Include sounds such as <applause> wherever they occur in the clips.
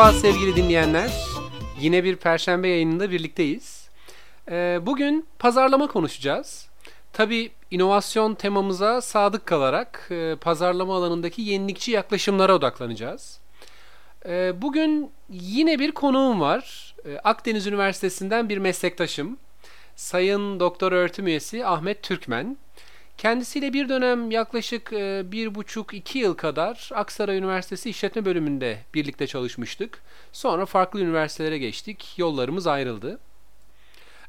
Merhaba sevgili dinleyenler. Yine bir perşembe yayınında birlikteyiz. Ee, bugün pazarlama konuşacağız. Tabi inovasyon temamıza sadık kalarak e, pazarlama alanındaki yenilikçi yaklaşımlara odaklanacağız. E, bugün yine bir konuğum var. E, Akdeniz Üniversitesi'nden bir meslektaşım. Sayın Doktor Öğretim Üyesi Ahmet Türkmen. Kendisiyle bir dönem yaklaşık e, bir buçuk iki yıl kadar Aksaray Üniversitesi İşletme Bölümünde birlikte çalışmıştık. Sonra farklı üniversitelere geçtik. Yollarımız ayrıldı.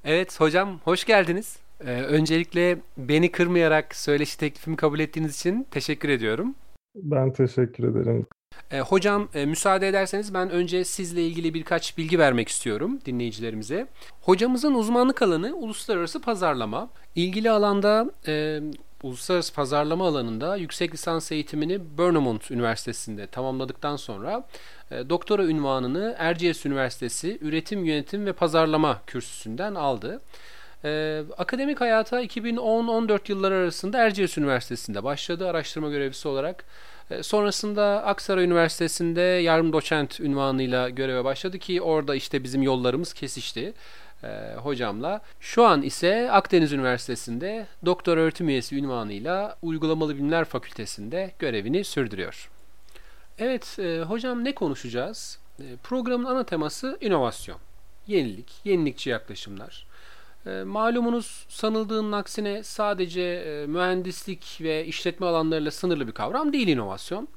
Evet hocam hoş geldiniz. Ee, öncelikle beni kırmayarak söyleşi teklifimi kabul ettiğiniz için teşekkür ediyorum. Ben teşekkür ederim. E, hocam e, müsaade ederseniz ben önce sizle ilgili birkaç bilgi vermek istiyorum dinleyicilerimize. Hocamızın uzmanlık alanı uluslararası pazarlama. İlgili alanda e, uluslararası pazarlama alanında yüksek lisans eğitimini Bournemouth Üniversitesi'nde tamamladıktan sonra e, doktora ünvanını Erciyes Üniversitesi Üretim Yönetim ve Pazarlama kürsüsünden aldı. Ee, akademik hayata 2010-14 yılları arasında Erciyes Üniversitesi'nde başladı araştırma görevlisi olarak. Ee, sonrasında Aksaray Üniversitesi'nde yarım doçent ünvanıyla göreve başladı ki orada işte bizim yollarımız kesişti e, hocamla. Şu an ise Akdeniz Üniversitesi'nde doktor öğretim üyesi ünvanıyla Uygulamalı Bilimler Fakültesi'nde görevini sürdürüyor. Evet e, hocam ne konuşacağız? E, programın ana teması inovasyon, yenilik, yenilikçi yaklaşımlar. E, malumunuz sanıldığının aksine sadece e, mühendislik ve işletme alanlarıyla sınırlı bir kavram değil inovasyon.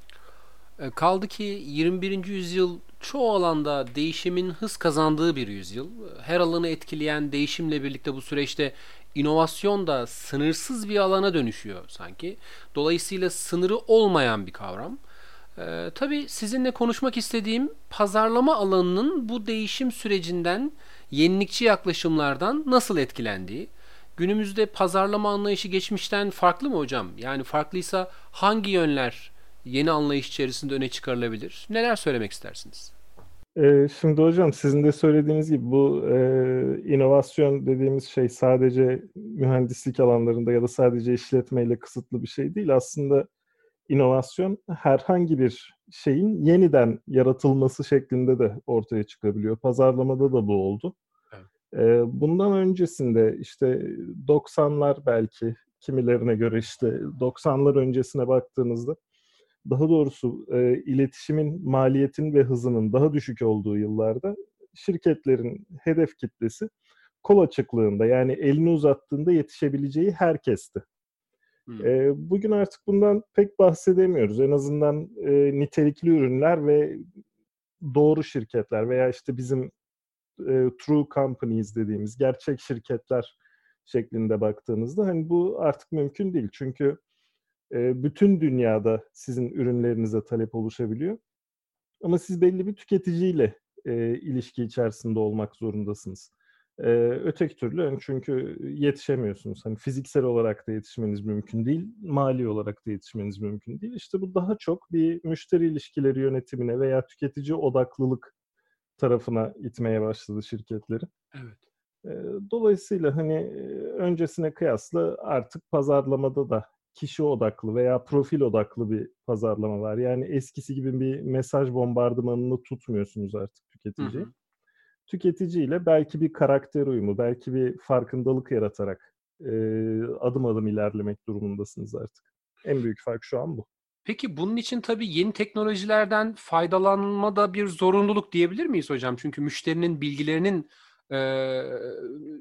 E, kaldı ki 21. yüzyıl çoğu alanda değişimin hız kazandığı bir yüzyıl. Her alanı etkileyen değişimle birlikte bu süreçte inovasyon da sınırsız bir alana dönüşüyor sanki. Dolayısıyla sınırı olmayan bir kavram. Ee, tabii sizinle konuşmak istediğim pazarlama alanının bu değişim sürecinden yenilikçi yaklaşımlardan nasıl etkilendiği, günümüzde pazarlama anlayışı geçmişten farklı mı hocam? Yani farklıysa hangi yönler yeni anlayış içerisinde öne çıkarılabilir? Neler söylemek istersiniz? Ee, şimdi hocam sizin de söylediğiniz gibi bu e, inovasyon dediğimiz şey sadece mühendislik alanlarında ya da sadece işletmeyle kısıtlı bir şey değil. Aslında inovasyon herhangi bir şeyin yeniden yaratılması şeklinde de ortaya çıkabiliyor. Pazarlamada da bu oldu. Evet. Bundan öncesinde işte 90'lar belki kimilerine göre işte 90'lar öncesine baktığınızda daha doğrusu e, iletişimin maliyetin ve hızının daha düşük olduğu yıllarda şirketlerin hedef kitlesi kol açıklığında yani elini uzattığında yetişebileceği herkesti. E, bugün artık bundan pek bahsedemiyoruz. En azından e, nitelikli ürünler ve doğru şirketler veya işte bizim e, true companies dediğimiz gerçek şirketler şeklinde baktığınızda hani bu artık mümkün değil. Çünkü bütün dünyada sizin ürünlerinize talep oluşabiliyor. Ama siz belli bir tüketiciyle e, ilişki içerisinde olmak zorundasınız. Öteki türlü yani çünkü yetişemiyorsunuz. Hani fiziksel olarak da yetişmeniz mümkün değil, mali olarak da yetişmeniz mümkün değil. İşte bu daha çok bir müşteri ilişkileri yönetimine veya tüketici odaklılık tarafına itmeye başladı şirketleri. Evet. Dolayısıyla hani öncesine kıyasla artık pazarlamada da kişi odaklı veya profil odaklı bir pazarlama var. Yani eskisi gibi bir mesaj bombardımanını tutmuyorsunuz artık tüketiciyi. Hı hı tüketiciyle belki bir karakter uyumu, belki bir farkındalık yaratarak e, adım adım ilerlemek durumundasınız artık. En büyük fark şu an bu. Peki bunun için tabii yeni teknolojilerden faydalanma da bir zorunluluk diyebilir miyiz hocam? Çünkü müşterinin bilgilerinin e,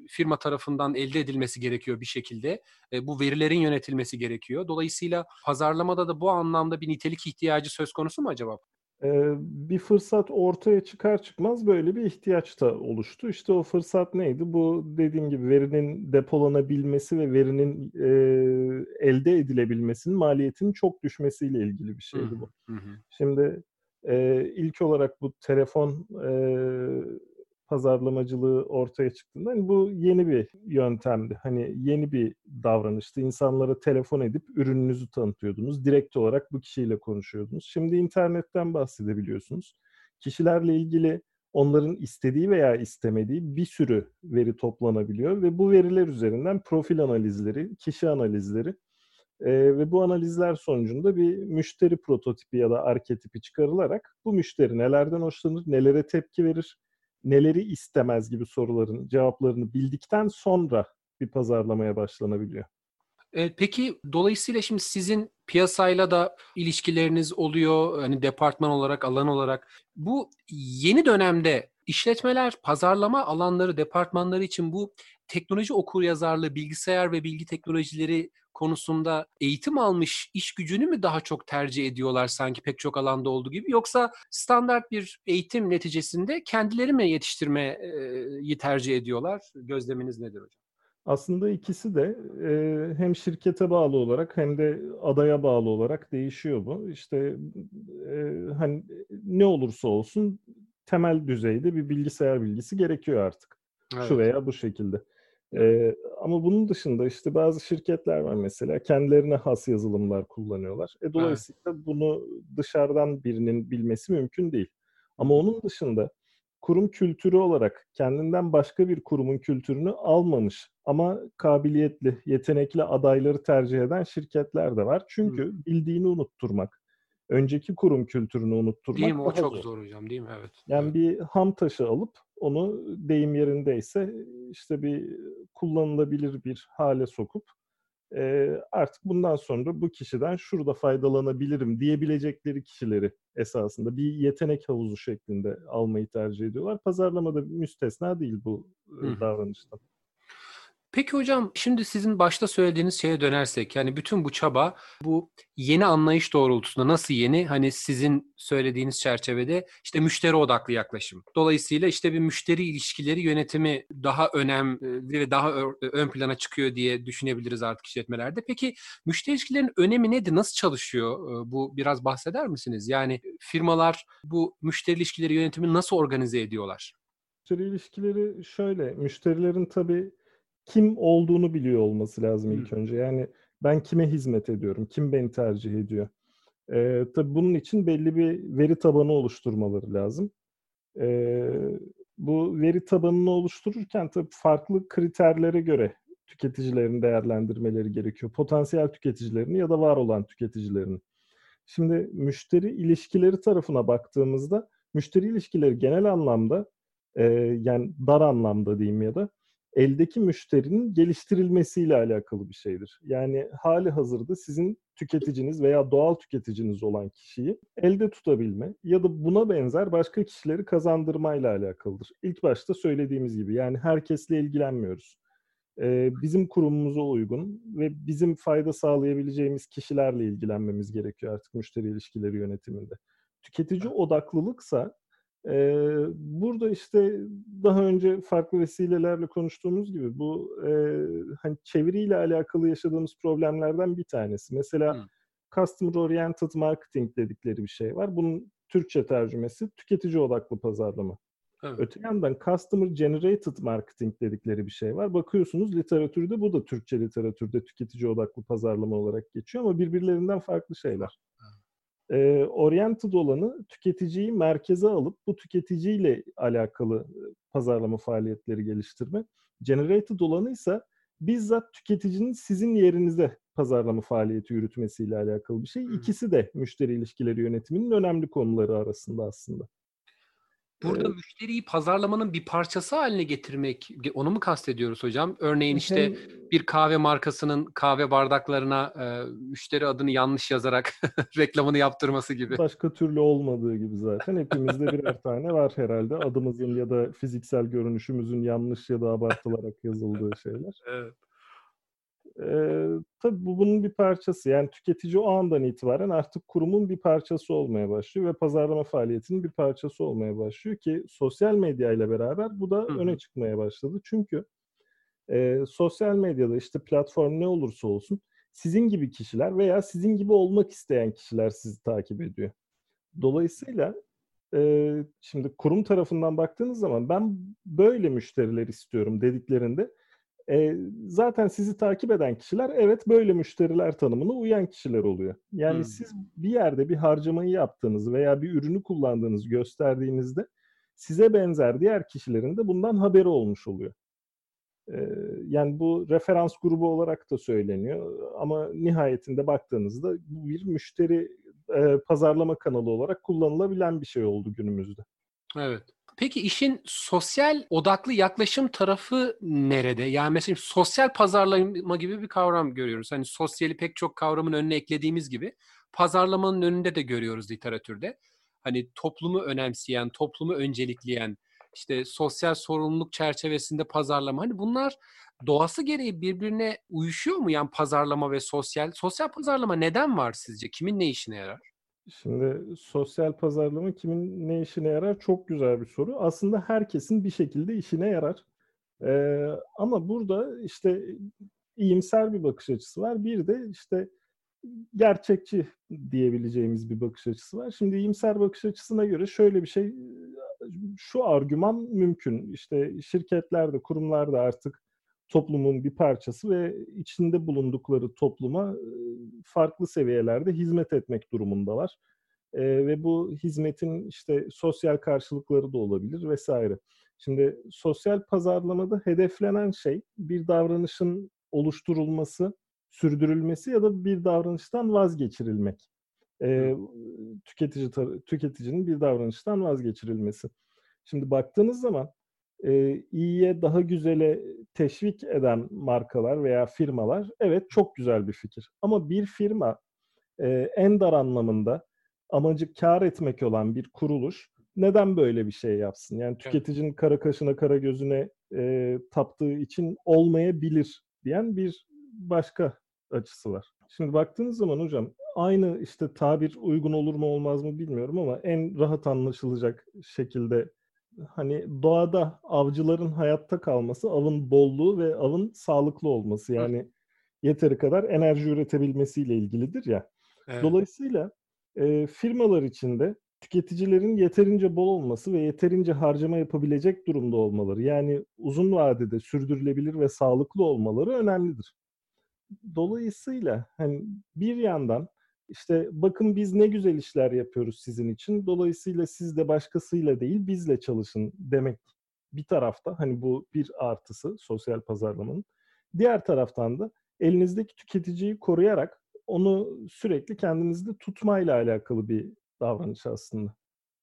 firma tarafından elde edilmesi gerekiyor bir şekilde. E, bu verilerin yönetilmesi gerekiyor. Dolayısıyla pazarlamada da bu anlamda bir nitelik ihtiyacı söz konusu mu acaba? bir fırsat ortaya çıkar çıkmaz böyle bir ihtiyaç da oluştu. İşte o fırsat neydi? Bu dediğim gibi verinin depolanabilmesi ve verinin e, elde edilebilmesinin maliyetinin çok düşmesiyle ilgili bir şeydi bu. Hı hı. Şimdi e, ilk olarak bu telefon e, pazarlamacılığı ortaya çıktığında hani bu yeni bir yöntemdi. Hani yeni bir davranıştı. İnsanlara telefon edip ürününüzü tanıtıyordunuz. Direkt olarak bu kişiyle konuşuyordunuz. Şimdi internetten bahsedebiliyorsunuz. Kişilerle ilgili onların istediği veya istemediği bir sürü veri toplanabiliyor ve bu veriler üzerinden profil analizleri, kişi analizleri E, ve bu analizler sonucunda bir müşteri prototipi ya da arketipi çıkarılarak bu müşteri nelerden hoşlanır, nelere tepki verir, neleri istemez gibi soruların cevaplarını bildikten sonra bir pazarlamaya başlanabiliyor. E, peki dolayısıyla şimdi sizin piyasayla da ilişkileriniz oluyor hani departman olarak alan olarak bu yeni dönemde işletmeler pazarlama alanları departmanları için bu teknoloji okur yazarlığı bilgisayar ve bilgi teknolojileri konusunda eğitim almış iş gücünü mü daha çok tercih ediyorlar sanki pek çok alanda olduğu gibi yoksa standart bir eğitim neticesinde kendileri mi yetiştirmeyi tercih ediyorlar? Gözleminiz nedir hocam? Aslında ikisi de e, hem şirkete bağlı olarak hem de adaya bağlı olarak değişiyor bu. İşte e, hani ne olursa olsun temel düzeyde bir bilgisayar bilgisi gerekiyor artık. Evet. Şu veya bu şekilde. Ee, ama bunun dışında işte bazı şirketler var mesela kendilerine has yazılımlar kullanıyorlar. E, dolayısıyla evet. bunu dışarıdan birinin bilmesi mümkün değil. Ama onun dışında kurum kültürü olarak kendinden başka bir kurumun kültürünü almamış ama kabiliyetli, yetenekli adayları tercih eden şirketler de var. Çünkü bildiğini unutturmak, önceki kurum kültürünü unutturmak Değil mi? O çok zor. zor hocam değil mi? Evet. Yani evet. bir ham taşı alıp onu deyim yerindeyse işte bir kullanılabilir bir hale sokup e, artık bundan sonra bu kişiden şurada faydalanabilirim diyebilecekleri kişileri esasında bir yetenek havuzu şeklinde almayı tercih ediyorlar. Pazarlamada müstesna değil bu Hı. davranıştan. Peki hocam şimdi sizin başta söylediğiniz şeye dönersek yani bütün bu çaba bu yeni anlayış doğrultusunda nasıl yeni hani sizin söylediğiniz çerçevede işte müşteri odaklı yaklaşım. Dolayısıyla işte bir müşteri ilişkileri yönetimi daha önemli ve daha ön plana çıkıyor diye düşünebiliriz artık işletmelerde. Peki müşteri ilişkilerinin önemi nedir? Nasıl çalışıyor? Bu biraz bahseder misiniz? Yani firmalar bu müşteri ilişkileri yönetimi nasıl organize ediyorlar? Müşteri ilişkileri şöyle, müşterilerin tabii kim olduğunu biliyor olması lazım ilk hmm. önce. Yani ben kime hizmet ediyorum, kim beni tercih ediyor. Ee, tabii bunun için belli bir veri tabanı oluşturmaları lazım. Ee, bu veri tabanını oluştururken tabii farklı kriterlere göre tüketicilerin değerlendirmeleri gerekiyor. Potansiyel tüketicilerini ya da var olan tüketicilerini. Şimdi müşteri ilişkileri tarafına baktığımızda müşteri ilişkileri genel anlamda e, yani dar anlamda diyeyim ya da eldeki müşterinin geliştirilmesiyle alakalı bir şeydir. Yani hali hazırda sizin tüketiciniz veya doğal tüketiciniz olan kişiyi elde tutabilme ya da buna benzer başka kişileri kazandırmayla alakalıdır. İlk başta söylediğimiz gibi yani herkesle ilgilenmiyoruz. Ee, bizim kurumumuza uygun ve bizim fayda sağlayabileceğimiz kişilerle ilgilenmemiz gerekiyor artık müşteri ilişkileri yönetiminde. Tüketici odaklılıksa burada işte daha önce farklı vesilelerle konuştuğumuz gibi bu hani çeviriyle alakalı yaşadığımız problemlerden bir tanesi. Mesela hmm. Customer Oriented Marketing dedikleri bir şey var. Bunun Türkçe tercümesi tüketici odaklı pazarlama. Evet. Öte yandan Customer Generated Marketing dedikleri bir şey var. Bakıyorsunuz literatürde bu da Türkçe literatürde tüketici odaklı pazarlama olarak geçiyor ama birbirlerinden farklı şeyler. E, oriented olanı tüketiciyi merkeze alıp bu tüketiciyle alakalı pazarlama faaliyetleri geliştirme. Generated olanı ise bizzat tüketicinin sizin yerinize pazarlama faaliyeti yürütmesiyle alakalı bir şey. İkisi de müşteri ilişkileri yönetiminin önemli konuları arasında aslında. Burada evet. müşteriyi pazarlamanın bir parçası haline getirmek, onu mu kastediyoruz hocam? Örneğin işte bir kahve markasının kahve bardaklarına e, müşteri adını yanlış yazarak <laughs> reklamını yaptırması gibi. Başka türlü olmadığı gibi zaten. Hepimizde birer <laughs> tane var herhalde. Adımızın ya da fiziksel görünüşümüzün yanlış ya da abartılarak yazıldığı şeyler. Evet. Ee, tabii bu bunun bir parçası. Yani tüketici o andan itibaren artık kurumun bir parçası olmaya başlıyor ve pazarlama faaliyetinin bir parçası olmaya başlıyor ki sosyal medya ile beraber bu da Hı. öne çıkmaya başladı. Çünkü e, sosyal medyada işte platform ne olursa olsun sizin gibi kişiler veya sizin gibi olmak isteyen kişiler sizi takip ediyor. Dolayısıyla e, şimdi kurum tarafından baktığınız zaman ben böyle müşteriler istiyorum dediklerinde e, zaten sizi takip eden kişiler evet böyle müşteriler tanımına uyan kişiler oluyor. Yani hmm. siz bir yerde bir harcamayı yaptığınız veya bir ürünü kullandığınızı gösterdiğinizde size benzer diğer kişilerin de bundan haberi olmuş oluyor. yani bu referans grubu olarak da söyleniyor ama nihayetinde baktığınızda bu bir müşteri pazarlama kanalı olarak kullanılabilen bir şey oldu günümüzde. Evet. Peki işin sosyal odaklı yaklaşım tarafı nerede? Yani mesela sosyal pazarlama gibi bir kavram görüyoruz. Hani sosyali pek çok kavramın önüne eklediğimiz gibi pazarlamanın önünde de görüyoruz literatürde. Hani toplumu önemseyen, toplumu öncelikleyen, işte sosyal sorumluluk çerçevesinde pazarlama. Hani bunlar doğası gereği birbirine uyuşuyor mu? Yani pazarlama ve sosyal. Sosyal pazarlama neden var sizce? Kimin ne işine yarar? Şimdi sosyal pazarlama kimin ne işine yarar? Çok güzel bir soru. Aslında herkesin bir şekilde işine yarar. Ee, ama burada işte iyimser bir bakış açısı var. Bir de işte gerçekçi diyebileceğimiz bir bakış açısı var. Şimdi iyimser bakış açısına göre şöyle bir şey, şu argüman mümkün. İşte şirketler de, kurumlar da artık toplumun bir parçası ve içinde bulundukları topluma farklı seviyelerde hizmet etmek durumundalar. E, ve bu hizmetin işte sosyal karşılıkları da olabilir vesaire. Şimdi sosyal pazarlamada hedeflenen şey bir davranışın oluşturulması, sürdürülmesi ya da bir davranıştan vazgeçirilmek. E, tüketici tüketicinin bir davranıştan vazgeçirilmesi. Şimdi baktığınız zaman e, iyiye daha güzele teşvik eden markalar veya firmalar evet çok güzel bir fikir. Ama bir firma e, en dar anlamında amacı kar etmek olan bir kuruluş neden böyle bir şey yapsın? Yani tüketicinin kara kaşına kara gözüne e, taptığı için olmayabilir diyen bir başka açısı var. Şimdi baktığınız zaman hocam aynı işte tabir uygun olur mu olmaz mı bilmiyorum ama en rahat anlaşılacak şekilde hani doğada avcıların hayatta kalması, avın bolluğu ve avın sağlıklı olması yani yeteri kadar enerji üretebilmesiyle ilgilidir ya. Evet. Dolayısıyla e, firmalar içinde tüketicilerin yeterince bol olması ve yeterince harcama yapabilecek durumda olmaları yani uzun vadede sürdürülebilir ve sağlıklı olmaları önemlidir. Dolayısıyla hani bir yandan işte bakın biz ne güzel işler yapıyoruz sizin için. Dolayısıyla siz de başkasıyla değil bizle çalışın demek bir tarafta hani bu bir artısı sosyal pazarlamanın. Diğer taraftan da elinizdeki tüketiciyi koruyarak onu sürekli kendinizde tutmayla alakalı bir davranış aslında.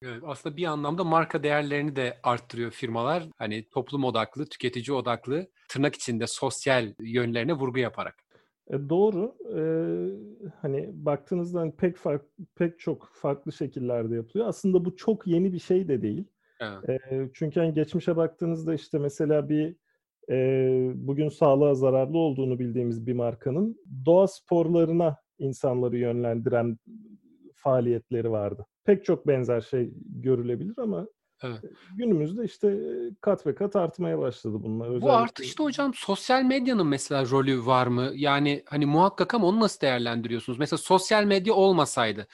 Evet, aslında bir anlamda marka değerlerini de arttırıyor firmalar. Hani toplum odaklı, tüketici odaklı, tırnak içinde sosyal yönlerine vurgu yaparak. E, doğru. E, hani baktığınızda hani pek fark, pek çok farklı şekillerde yapılıyor. Aslında bu çok yeni bir şey de değil. Evet. E, çünkü hani geçmişe baktığınızda işte mesela bir e, bugün sağlığa zararlı olduğunu bildiğimiz bir markanın doğa sporlarına insanları yönlendiren faaliyetleri vardı. Pek çok benzer şey görülebilir ama Evet. Günümüzde işte kat ve kat artmaya başladı bunlar. Özellikle... Bu artışta hocam sosyal medyanın mesela rolü var mı? Yani hani muhakkak ama onu nasıl değerlendiriyorsunuz? Mesela sosyal medya olmasaydı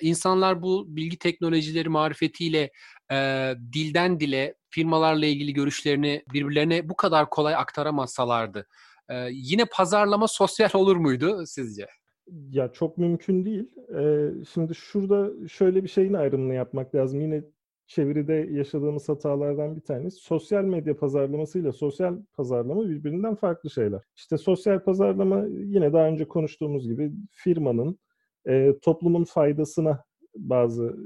insanlar bu bilgi teknolojileri marifetiyle e, dilden dile firmalarla ilgili görüşlerini birbirlerine bu kadar kolay aktaramazsalardı e, yine pazarlama sosyal olur muydu sizce? Ya çok mümkün değil. Ee, şimdi şurada şöyle bir şeyin ayrımını yapmak lazım. Yine çeviride yaşadığımız hatalardan bir tanesi sosyal medya pazarlamasıyla sosyal pazarlama birbirinden farklı şeyler. İşte sosyal pazarlama yine daha önce konuştuğumuz gibi firmanın e, toplumun faydasına bazı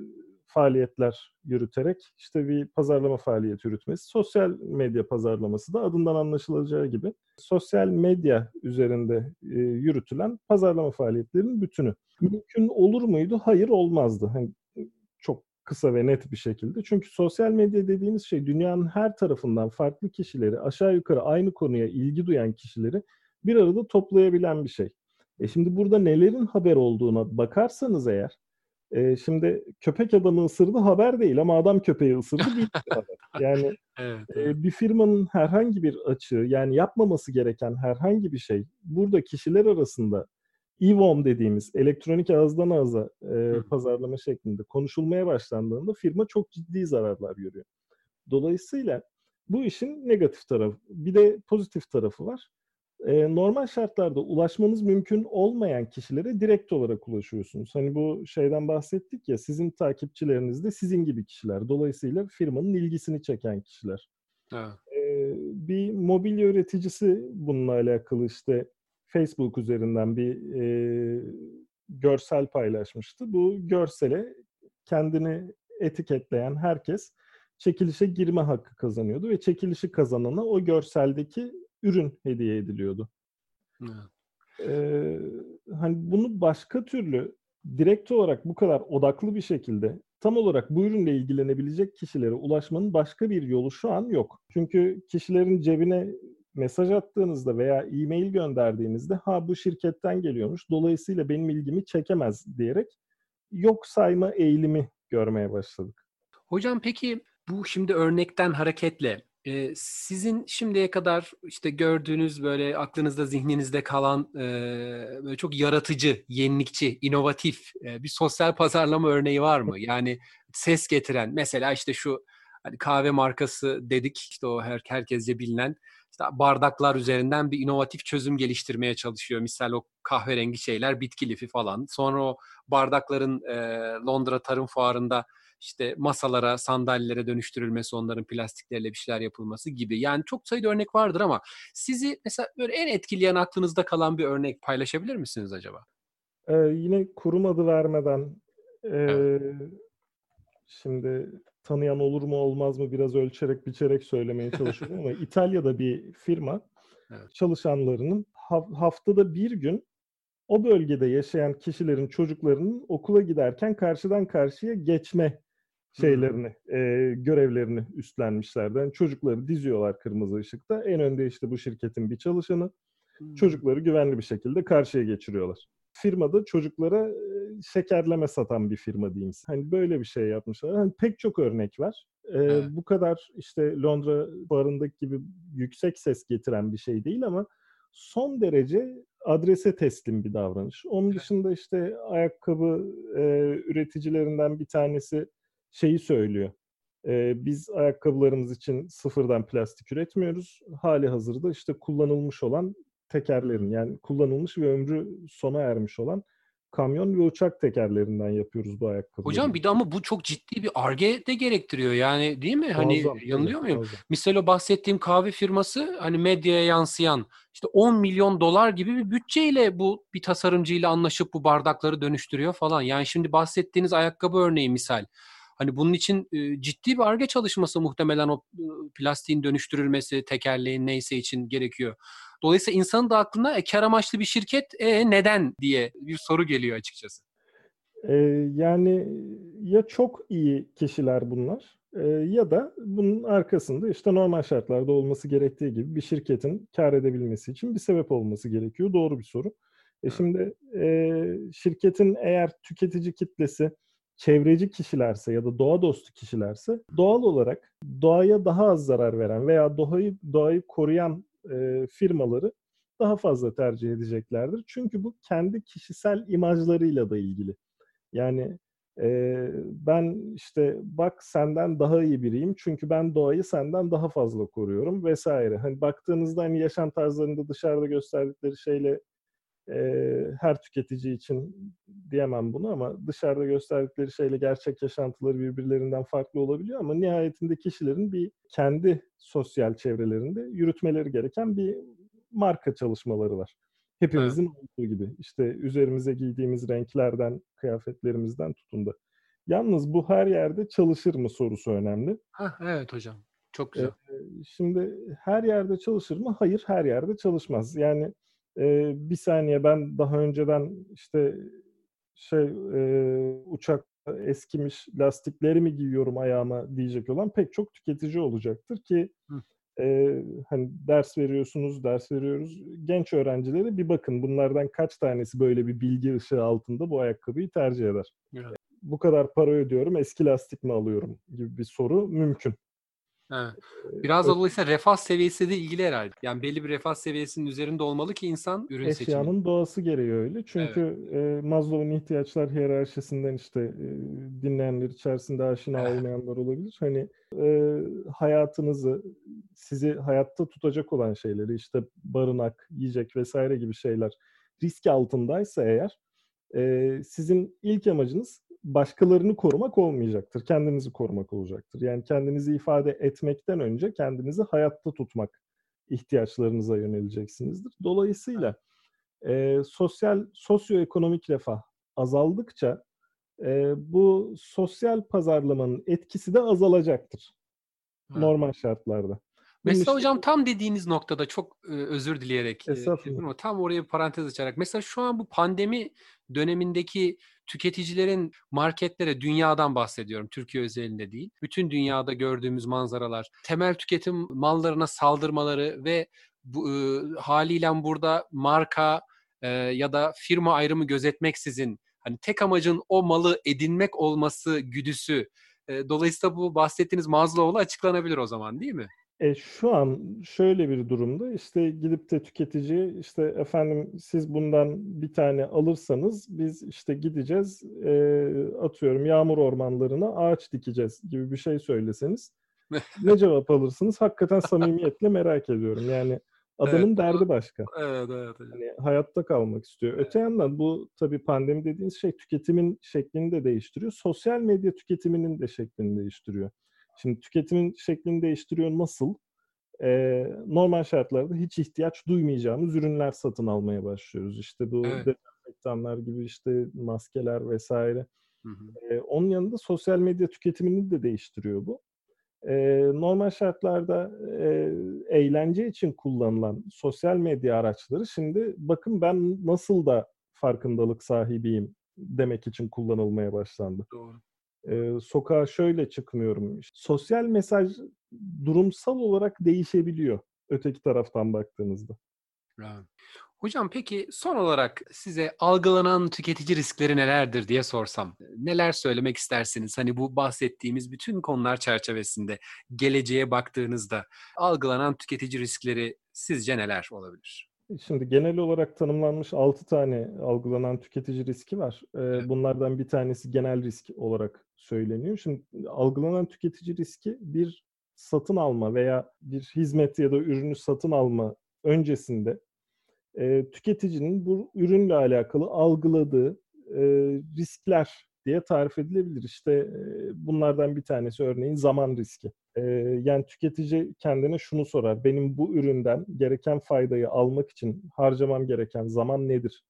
faaliyetler yürüterek işte bir pazarlama faaliyeti yürütmesi. Sosyal medya pazarlaması da adından anlaşılacağı gibi sosyal medya üzerinde e, yürütülen pazarlama faaliyetlerinin bütünü. Mümkün olur muydu? Hayır olmazdı. Hani çok kısa ve net bir şekilde. Çünkü sosyal medya dediğimiz şey dünyanın her tarafından farklı kişileri, aşağı yukarı aynı konuya ilgi duyan kişileri bir arada toplayabilen bir şey. E şimdi burada nelerin haber olduğuna bakarsanız eğer, e, şimdi köpek adamı ısırdı haber değil ama adam köpeği ısırdı değil <laughs> haber. Yani evet, evet. E, bir firmanın herhangi bir açığı, yani yapmaması gereken herhangi bir şey burada kişiler arasında EVOM dediğimiz elektronik ağızdan ağza e, pazarlama şeklinde konuşulmaya başlandığında firma çok ciddi zararlar görüyor. Dolayısıyla bu işin negatif tarafı. Bir de pozitif tarafı var. E, normal şartlarda ulaşmanız mümkün olmayan kişilere direkt olarak ulaşıyorsunuz. Hani bu şeyden bahsettik ya sizin takipçileriniz de sizin gibi kişiler. Dolayısıyla firmanın ilgisini çeken kişiler. Evet. E, bir mobilya üreticisi bununla alakalı işte Facebook üzerinden bir e, görsel paylaşmıştı. Bu görsele kendini etiketleyen herkes çekilişe girme hakkı kazanıyordu ve çekilişi kazanana o görseldeki ürün hediye ediliyordu. Evet. Ee, hani bunu başka türlü direkt olarak bu kadar odaklı bir şekilde tam olarak bu ürünle ilgilenebilecek kişilere ulaşmanın başka bir yolu şu an yok. Çünkü kişilerin cebine mesaj attığınızda veya e-mail gönderdiğinizde ha bu şirketten geliyormuş dolayısıyla benim ilgimi çekemez diyerek yok sayma eğilimi görmeye başladık. Hocam peki bu şimdi örnekten hareketle e, sizin şimdiye kadar işte gördüğünüz böyle aklınızda zihninizde kalan e, böyle çok yaratıcı, yenilikçi, inovatif e, bir sosyal pazarlama örneği var mı? Yani ses getiren mesela işte şu hani kahve markası dedik işte o her, herkesce bilinen işte bardaklar üzerinden bir inovatif çözüm geliştirmeye çalışıyor. Misal o kahverengi şeyler bitki lifi falan. Sonra o bardakların e, Londra Tarım Fuarı'nda işte masalara, sandalyelere dönüştürülmesi, onların plastiklerle bir şeyler yapılması gibi. Yani çok sayıda örnek vardır ama sizi mesela böyle en etkileyen aklınızda kalan bir örnek paylaşabilir misiniz acaba? Ee, yine kurum adı vermeden e, evet. Şimdi tanıyan olur mu olmaz mı biraz ölçerek biçerek söylemeye <laughs> çalışıyorum ama İtalya'da bir firma evet. çalışanlarının haftada bir gün o bölgede yaşayan kişilerin çocuklarının okula giderken karşıdan karşıya geçme şeylerini, e, görevlerini üstlenmişlerdi. Yani çocukları diziyorlar kırmızı ışıkta. En önde işte bu şirketin bir çalışanı. Çocukları güvenli bir şekilde karşıya geçiriyorlar. Firmada çocuklara şekerleme satan bir firma diyeyim. Hani böyle bir şey yapmışlar. Hani pek çok örnek var. Ee, evet. Bu kadar işte Londra barındaki gibi yüksek ses getiren bir şey değil ama son derece adrese teslim bir davranış. Onun dışında işte ayakkabı e, üreticilerinden bir tanesi şeyi söylüyor. E, biz ayakkabılarımız için sıfırdan plastik üretmiyoruz. Hali hazırda işte kullanılmış olan tekerlerin yani kullanılmış ve ömrü sona ermiş olan kamyon ve uçak tekerlerinden yapıyoruz bu ayakkabıları. Hocam bir de ama bu çok ciddi bir arge de gerektiriyor yani değil mi? Hani muazzam, yanılıyor muyum? Muazzam. Misal o bahsettiğim kahve firması hani medyaya yansıyan işte 10 milyon dolar gibi bir bütçeyle bu bir tasarımcıyla anlaşıp bu bardakları dönüştürüyor falan. Yani şimdi bahsettiğiniz ayakkabı örneği misal. Hani bunun için e, ciddi bir arge çalışması muhtemelen o e, plastiğin dönüştürülmesi, tekerleğin neyse için gerekiyor. Dolayısıyla insanın da aklına e, kar amaçlı bir şirket e, neden diye bir soru geliyor açıkçası. E, yani ya çok iyi kişiler bunlar e, ya da bunun arkasında işte normal şartlarda olması gerektiği gibi bir şirketin kar edebilmesi için bir sebep olması gerekiyor. Doğru bir soru. E şimdi e, şirketin eğer tüketici kitlesi çevreci kişilerse ya da doğa dostu kişilerse doğal olarak doğaya daha az zarar veren veya doğayı doğayı koruyan e, firmaları daha fazla tercih edeceklerdir. Çünkü bu kendi kişisel imajlarıyla da ilgili. Yani e, ben işte bak senden daha iyi biriyim çünkü ben doğayı senden daha fazla koruyorum vesaire. Hani baktığınızda hani yaşam tarzlarında dışarıda gösterdikleri şeyle e, her tüketici için diyemem bunu ama dışarıda gösterdikleri şeyle gerçek yaşantıları birbirlerinden farklı olabiliyor ama nihayetinde kişilerin bir kendi sosyal çevrelerinde yürütmeleri gereken bir marka çalışmaları var. Hepimizin evet. olduğu gibi. işte üzerimize giydiğimiz renklerden, kıyafetlerimizden tutun da. Yalnız bu her yerde çalışır mı sorusu önemli. Hah, evet hocam. Çok güzel. Ee, şimdi her yerde çalışır mı? Hayır, her yerde çalışmaz. Yani e, bir saniye ben daha önceden işte şey e, uçak eskimiş lastikleri mi giyiyorum ayağıma diyecek olan pek çok tüketici olacaktır ki e, hani ders veriyorsunuz, ders veriyoruz. Genç öğrencilere bir bakın bunlardan kaç tanesi böyle bir bilgi ışığı altında bu ayakkabıyı tercih eder. Evet. Bu kadar para ödüyorum, eski lastik mi alıyorum gibi bir soru mümkün. Evet. Biraz da dolayısıyla refah seviyesi de ilgili herhalde. Yani belli bir refah seviyesinin üzerinde olmalı ki insan ürün seçimi. Eşyanın doğası gereği öyle. Çünkü evet. e, Maslow'un ihtiyaçlar hiyerarşisinden işte e, dinleyenler içerisinde aşina olmayanlar olabilir. Hani e, hayatınızı, sizi hayatta tutacak olan şeyleri işte barınak, yiyecek vesaire gibi şeyler risk altındaysa eğer e, sizin ilk amacınız başkalarını korumak olmayacaktır. Kendinizi korumak olacaktır. Yani kendinizi ifade etmekten önce kendinizi hayatta tutmak ihtiyaçlarınıza yöneleceksinizdir. Dolayısıyla e, sosyal sosyoekonomik refah azaldıkça e, bu sosyal pazarlamanın etkisi de azalacaktır. Ha. Normal şartlarda. Mesela işte... hocam tam dediğiniz noktada çok e, özür dileyerek e, tam oraya bir parantez açarak mesela şu an bu pandemi dönemindeki tüketicilerin marketlere dünyadan bahsediyorum. Türkiye özelinde değil. Bütün dünyada gördüğümüz manzaralar, temel tüketim mallarına saldırmaları ve bu e, haliyle burada marka e, ya da firma ayrımı gözetmeksizin hani tek amacın o malı edinmek olması güdüsü. E, dolayısıyla bu bahsettiğiniz Maslow'la açıklanabilir o zaman değil mi? E, şu an şöyle bir durumda işte gidip de tüketici işte efendim siz bundan bir tane alırsanız biz işte gideceğiz e, atıyorum yağmur ormanlarına ağaç dikeceğiz gibi bir şey söyleseniz ne <laughs> cevap alırsınız? Hakikaten samimiyetle merak ediyorum. Yani adamın evet, derdi başka. Evet, evet, evet. Hani hayatta kalmak istiyor. Evet. Öte yandan bu tabii pandemi dediğiniz şey tüketimin şeklini de değiştiriyor. Sosyal medya tüketiminin de şeklini değiştiriyor. Şimdi tüketimin şeklini değiştiriyor nasıl? Ee, normal şartlarda hiç ihtiyaç duymayacağımız ürünler satın almaya başlıyoruz. İşte bu evet. dezenfektanlar gibi işte maskeler vesaire. Hı hı. Ee, onun yanında sosyal medya tüketimini de değiştiriyor bu. Ee, normal şartlarda e, eğlence için kullanılan sosyal medya araçları şimdi bakın ben nasıl da farkındalık sahibiyim demek için kullanılmaya başlandı. Doğru e, sokağa şöyle çıkmıyorum. Sosyal mesaj durumsal olarak değişebiliyor öteki taraftan baktığınızda. Hocam peki son olarak size algılanan tüketici riskleri nelerdir diye sorsam. Neler söylemek istersiniz? Hani bu bahsettiğimiz bütün konular çerçevesinde geleceğe baktığınızda algılanan tüketici riskleri sizce neler olabilir? Şimdi genel olarak tanımlanmış 6 tane algılanan tüketici riski var. Ee, bunlardan bir tanesi genel risk olarak söyleniyor. Şimdi algılanan tüketici riski bir satın alma veya bir hizmet ya da ürünü satın alma öncesinde e, tüketicinin bu ürünle alakalı algıladığı e, riskler diye tarif edilebilir. İşte e, bunlardan bir tanesi örneğin zaman riski. E, yani tüketici kendine şunu sorar. Benim bu üründen gereken faydayı almak için harcamam gereken zaman nedir?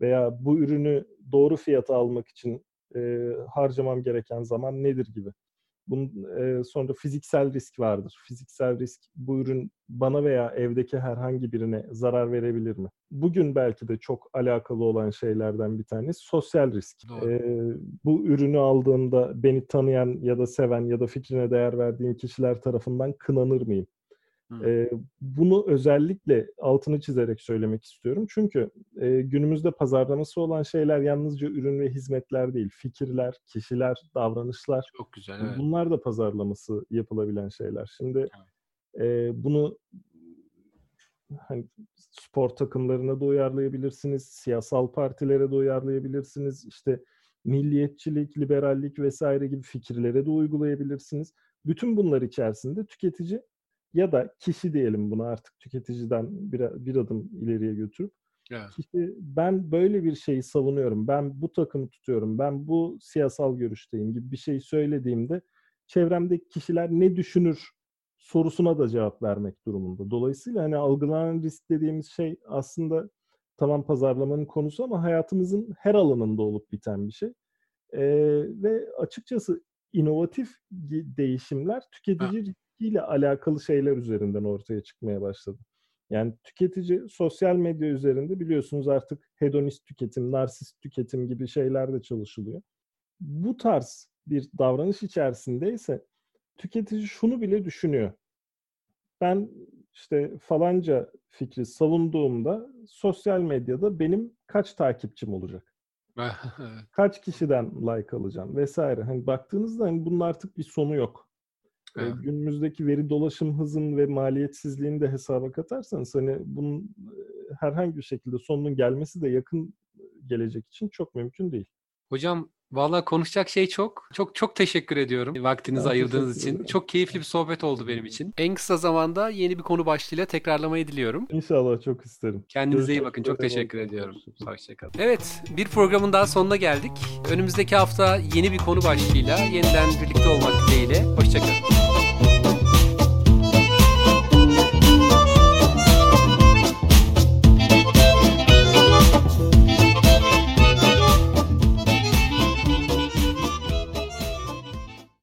Veya bu ürünü doğru fiyata almak için e, harcamam gereken zaman nedir gibi. Bunun e, sonra fiziksel risk vardır. Fiziksel risk bu ürün bana veya evdeki herhangi birine zarar verebilir mi? Bugün belki de çok alakalı olan şeylerden bir tanesi sosyal risk. E, bu ürünü aldığımda beni tanıyan ya da seven ya da fikrine değer verdiğim kişiler tarafından kınanır mıyım? E, bunu özellikle altını çizerek söylemek istiyorum. Çünkü e, günümüzde pazarlaması olan şeyler yalnızca ürün ve hizmetler değil. Fikirler, kişiler, davranışlar. Çok güzel. Evet. Bunlar da pazarlaması yapılabilen şeyler. Şimdi evet. e, bunu hani spor takımlarına da uyarlayabilirsiniz, siyasal partilere de uyarlayabilirsiniz. İşte milliyetçilik, liberallik vesaire gibi fikirlere de uygulayabilirsiniz. Bütün bunlar içerisinde tüketici ya da kişi diyelim bunu artık tüketiciden bir, bir adım ileriye götürüp evet. kişi ben böyle bir şeyi savunuyorum, ben bu takımı tutuyorum, ben bu siyasal görüşteyim gibi bir şey söylediğimde çevremdeki kişiler ne düşünür sorusuna da cevap vermek durumunda. Dolayısıyla hani algılanan risk dediğimiz şey aslında tamam pazarlamanın konusu ama hayatımızın her alanında olup biten bir şey. Ee, ve açıkçası inovatif değişimler tüketici ha ile alakalı şeyler üzerinden ortaya çıkmaya başladı. Yani tüketici sosyal medya üzerinde biliyorsunuz artık hedonist tüketim, narsist tüketim gibi şeyler de çalışılıyor. Bu tarz bir davranış içerisindeyse tüketici şunu bile düşünüyor. Ben işte falanca fikri savunduğumda sosyal medyada benim kaç takipçim olacak? <laughs> kaç kişiden like alacağım vesaire. Hani baktığınızda hani bunun artık bir sonu yok. Evet. günümüzdeki veri dolaşım hızın ve maliyetsizliğini de hesaba katarsanız hani bunun herhangi bir şekilde sonunun gelmesi de yakın gelecek için çok mümkün değil. Hocam Valla konuşacak şey çok. Çok çok teşekkür ediyorum vaktinizi ben ayırdığınız için. Çok keyifli bir sohbet oldu benim için. En kısa zamanda yeni bir konu başlığıyla tekrarlamayı diliyorum. İnşallah çok isterim. Kendinize iyi bakın. Çok teşekkür ediyorum. Hoşçakalın. Evet bir programın daha sonuna geldik. Önümüzdeki hafta yeni bir konu başlığıyla yeniden birlikte olmak dileğiyle. Hoşçakalın.